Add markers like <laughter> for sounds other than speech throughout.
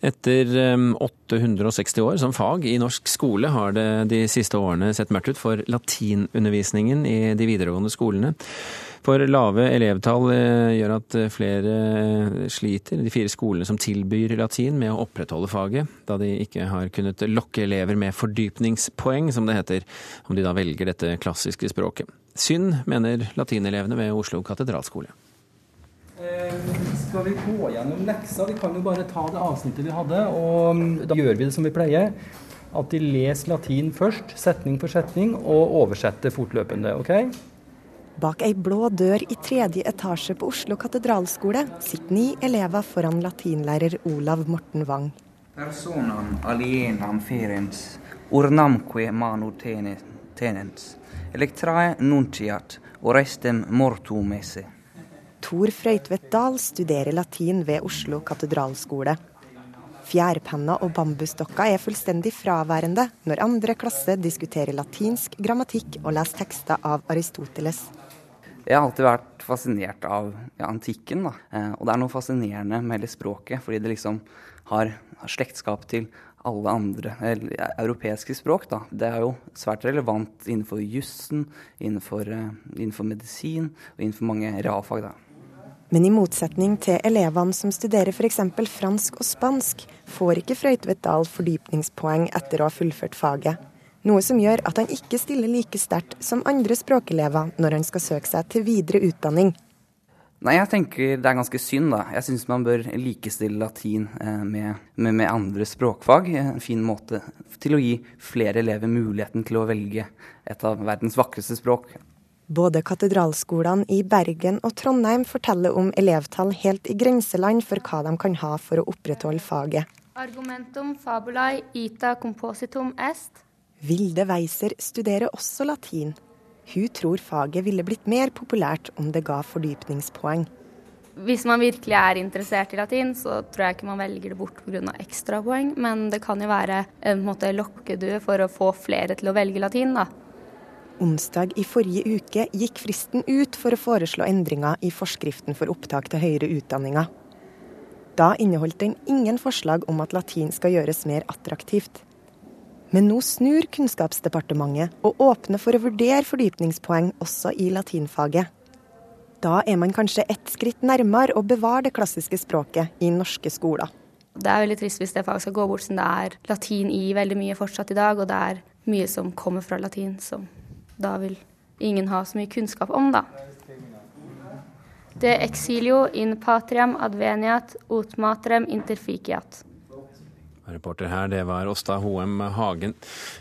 Etter 860 år som fag i norsk skole har det de siste årene sett mørkt ut for latinundervisningen i de videregående skolene. For lave elevtall eh, gjør at flere sliter, de fire skolene som tilbyr latin, med å opprettholde faget, da de ikke har kunnet lokke elever med fordypningspoeng, som det heter, om de da velger dette klassiske språket. Synd, mener latinelevene ved Oslo katedralskole. Eh, skal vi gå gjennom leksa? Vi kan jo bare ta det avsnittet vi hadde. Og mm, da gjør vi det som vi pleier. At de leser latin først, setning for setning, og oversetter fortløpende. ok? Bak ei blå dør i tredje etasje på Oslo katedralskole sitter ni elever foran latinlærer Olav Morten Wang. Personam alienam ferens, ornamque manu tenens, electrae nunciat, orestem mortum esse. Tor Frøytvedt Dahl studerer latin ved Oslo katedralskole. Fjærpenner og bambusstokker er fullstendig fraværende når andre klasse diskuterer latinsk grammatikk og leser tekster av Aristoteles. Jeg har alltid vært fascinert av ja, antikken. Da. Eh, og det er noe fascinerende med hele språket, fordi det liksom har, har slektskap til alle andre eller, europeiske språk. Da. Det er jo svært relevant innenfor jussen, innenfor, uh, innenfor medisin og innenfor mange realfag. Da. Men i motsetning til elevene som studerer f.eks. fransk og spansk, får ikke Frøytvedt Dahl fordypningspoeng etter å ha fullført faget. Noe som gjør at han ikke stiller like sterkt som andre språkelever når han skal søke seg til videre utdanning. Nei, jeg tenker det er ganske synd, da. Jeg syns man bør likestille latin eh, med, med, med, andre språkfag. En fin måte til å gi flere elever muligheten til å velge et av verdens vakreste språk. Både katedralskolene i Bergen og Trondheim forteller om elevtall helt i grenseland for hva de kan ha for å opprettholde faget. Argumentum fabulae ita compositum est. Vilde Weiser studerer også latin. Hun tror faget ville blitt mer populært om det ga fordypningspoeng. Hvis man virkelig er interessert i latin, så tror jeg ikke man velger det bort pga. ekstrapoeng, men det kan jo være en måte lokkedue for å få flere til å velge latin, da. Onsdag i forrige uke gikk fristen ut for å foreslå endringer i forskriften for opptak til høyere utdanninger. Da inneholdt den ingen forslag om at latin skal gjøres mer attraktivt. Men nå snur Kunnskapsdepartementet og åpner for å vurdere fordypningspoeng også i latinfaget. Da er man kanskje ett skritt nærmere å bevare det klassiske språket i norske skoler. Det er veldig trist hvis det faget skal gå bort, siden det er latin i veldig mye fortsatt i dag, og det er mye som kommer fra latin som da vil ingen ha så mye kunnskap om, da. De exilio in patriam adveniat ut matrem interficiat. Reporter her, det var Åsta Hoem Hagen.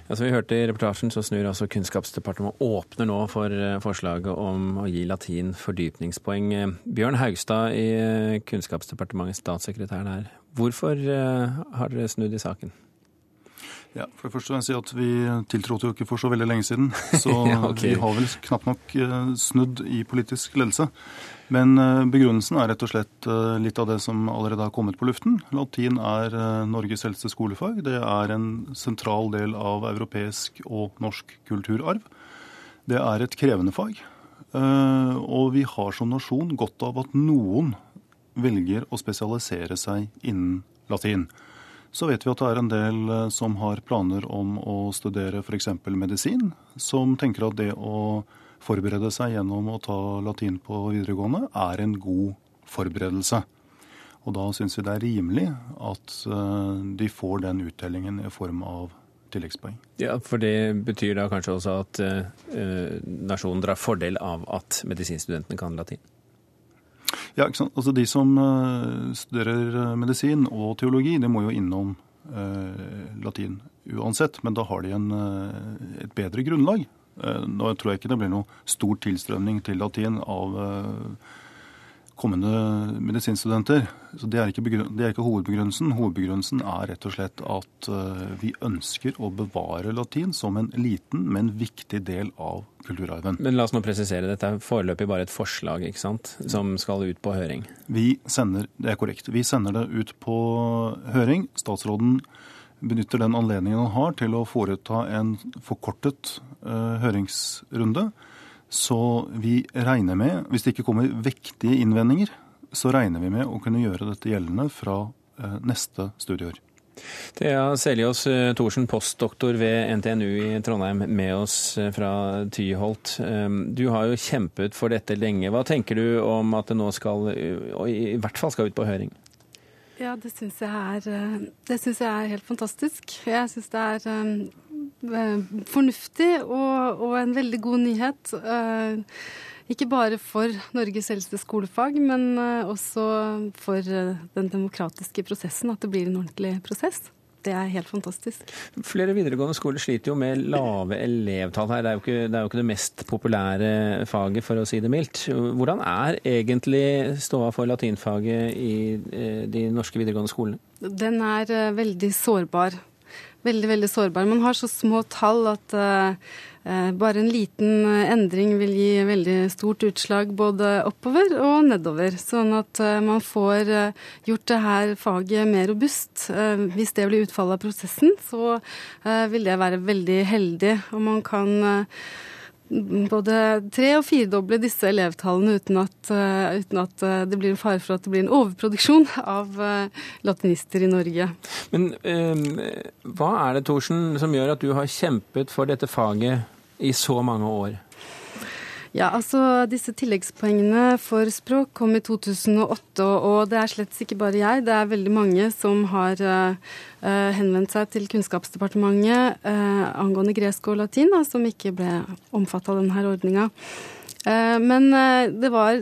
Ja, som vi hørte i reportasjen, så snur altså Kunnskapsdepartementet åpner nå for eh, forslaget om å gi latin fordypningspoeng. Bjørn Haugstad i Kunnskapsdepartementets Kunnskapsdepartementet, statssekretær der. Hvorfor eh, har dere snudd i saken? Ja, for det første vil jeg si at Vi tiltrådte jo ikke for så veldig lenge siden, <laughs> så ja, okay. vi har vel knapt nok eh, snudd i politisk ledelse. Men eh, begrunnelsen er rett og slett eh, litt av det som allerede har kommet på luften. Latin er Norges eldste skolefag. Det er en sentral del av europeisk og norsk kulturarv. Det er et krevende fag. Og vi har som nasjon godt av at noen velger å spesialisere seg innen latin. Så vet vi at det er en del eh, som har planer om å studere f.eks. medisin, som tenker at det å forberede seg gjennom å ta latin på videregående er en god forberedelse. Og da syns vi det er rimelig at eh, de får den uttellingen i form av tilleggspoeng. Ja, For det betyr da kanskje også at uh, nasjonen drar fordel av at medisinstudentene kan latin? Ja, ikke sant? Altså De som uh, studerer eh, medisin og teologi, de må jo innom eh, latin uansett. Men da har de en, uh, et bedre grunnlag. Nå tror jeg ikke det blir noe stor tilstrømning til latin av kommende medisinstudenter. Så Det er det er ikke hovedbegrunnelsen. Hovedbegrunnelsen er rett og slett at uh, vi ønsker å bevare latin som en liten, men viktig del av kulturarven. Men la oss nå presisere, dette er foreløpig bare et forslag ikke sant, som skal ut på høring? Vi sender, Det er korrekt. Vi sender det ut på høring. Statsråden benytter den anledningen han har til å foreta en forkortet uh, høringsrunde så vi regner med, hvis det ikke kommer vektige innvendinger, så regner vi med å kunne gjøre dette gjeldende fra neste studieår. Thea Seljås Thorsen, postdoktor ved NTNU i Trondheim, med oss fra Tyholt. Du har jo kjempet for dette lenge. Hva tenker du om at det nå skal, i hvert fall skal ut på høring? Ja, det syns jeg, jeg, er helt fantastisk. Jeg syns det er um, fornuftig og, og, en veldig god nyhet. Uh, ikke bare for Norges eldste skolefag, men uh, også for den demokratiske prosessen, at det blir en ordentlig prosess. Det er helt fantastisk. Flere videregående skoler sliter jo med lave elevtall her. Det er, jo ikke, det er jo ikke det mest populære faget, for å si det mildt. Hvordan er egentlig ståa for latinfaget i eh, de norske videregående skolene? Den er eh, veldig sårbar. Veldig, veldig sårbare. Man har så små tall at uh, Eh, bare en liten eh, endring vil gi veldig stort utslag både oppover og nedover. Sånn at eh, man får gjort det her faget mer robust. Hvis det blir utfallet av prosessen, så vil det være veldig heldig. Og man kan både tre- og firedoble disse elevtallene uten at, uten at, det blir en fare for at det blir en overproduksjon av latinister i Norge. Men eh, hva er det, Thorsen, som gjør at du har kjempet for dette faget i så mange år? Ja, altså Disse tilleggspoengene for språk kom i 2008, og det er slett ikke bare jeg. Det er veldig mange som har uh, henvendt seg til Kunnskapsdepartementet uh, angående gresk og latin, da, som ikke ble omfattet av denne ordninga. Men det var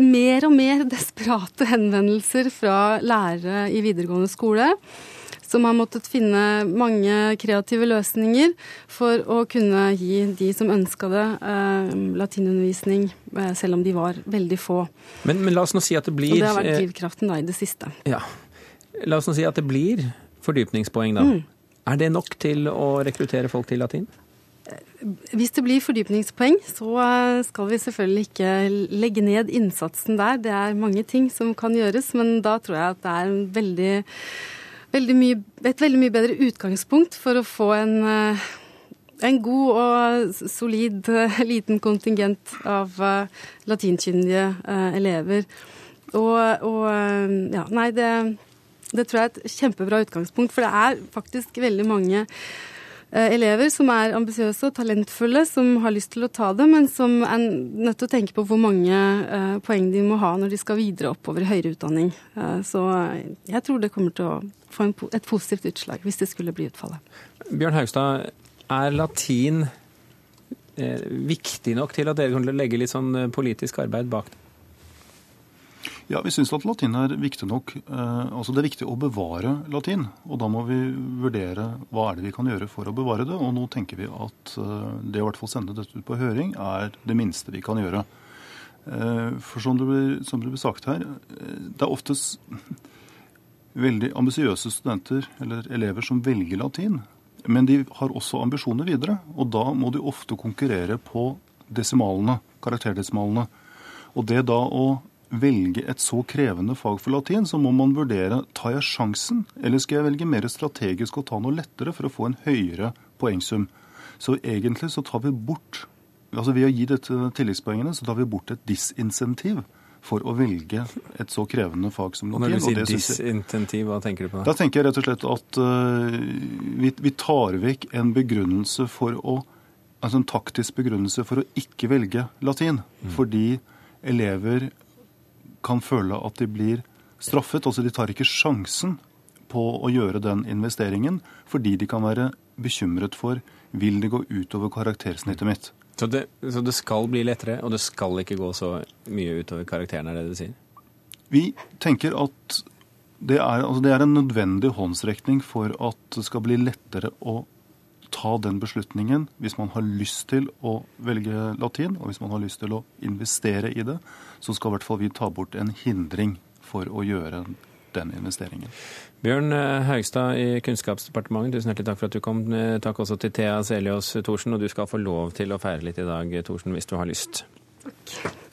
mer og mer <laughs> desperate henvendelser fra lærere i videregående skole som har måttet finne mange kreative løsninger for å kunne gi de som ønska det, eh, latinundervisning, eh, selv om de var veldig få. Men, men, la oss nå si at det blir Og det har vært eh, drivkraften da i det siste. Ja. La oss nå si at det blir fordypningspoeng, da. Mm. Er det nok til å rekruttere folk til latin? Hvis det blir fordypningspoeng, så skal vi selvfølgelig ikke legge ned innsatsen der. Det er mange ting som kan gjøres, men da tror jeg at det er en veldig veldig mye, et veldig mye bedre utgangspunkt for å få en, eh, en god og solid eh, liten kontingent av eh, latinkyndige elever. Og, og ja, nei, det, det tror jeg er et kjempebra utgangspunkt. For det er faktisk veldig mange elever som er ambisiøse og talentfulle, som har lyst til å ta det, men som er nødt til å tenke på hvor mange eh, poeng de må ha når de skal videre oppover i høyere utdanning. Eh, så jeg tror det kommer til å få et positivt utslag hvis det skulle bli utfallet. Bjørn Haugstad, er latin viktig nok til at dere å legge litt sånn politisk arbeid bak det? Ja, Vi syns at latin er viktig nok. Eh, altså Det er viktig å bevare latin. Og da må vi vurdere hva er det vi kan gjøre for å bevare det. Og nå tenker vi at eh, det å hvert fall sende dette ut på høring er det minste vi kan gjøre. Eh, for som det blir, som det blir sagt her, det er oftest veldig ambisiøse studenter eller elever som velger latin. Men de har også ambisjoner videre, og da må de ofte konkurrere på desimalene, karakterdesimalene. Og det da å velge et så krevende fag for latin, så må man vurdere tar jeg sjansen, eller skal jeg velge mer strategisk og ta noe lettere for å få en høyere poengsum. Så egentlig så tar vi bort altså Ved å gi dette tilleggspoengene så tar vi bort et disinsentiv for å velge et så krevende fag som latin. Når du sier disinsentiv, hva tenker du på? Da tenker jeg rett og slett at uh, vi, vi, tar vekk en begrunnelse for å Altså en taktisk begrunnelse for å ikke velge latin. Mm. Fordi elever kan føle at de blir straffet. Altså de tar ikke sjansen på å gjøre den investeringen fordi de kan være bekymret for vil det gå utover karaktersnittet mitt. Så det, så det skal bli lettere, og det skal ikke gå så mye utover karakteren, er det du sier? Vi tenker at det er, altså det er en nødvendig håndsrekning for at det skal bli lettere å ta den beslutningen hvis man har lyst til å velge latin, og hvis man har lyst til å investere i det, så skal i hvert fall vi ta bort en hindring for å gjøre den investeringen. Bjørn eh, Haugstad i Kunnskapsdepartementet, tusen hjertelig takk for at du kom. Eh, takk også til Thea Seliås Thorsen, og du skal få lov til å feire litt i dag, Thorsen, hvis du har lyst. Takk.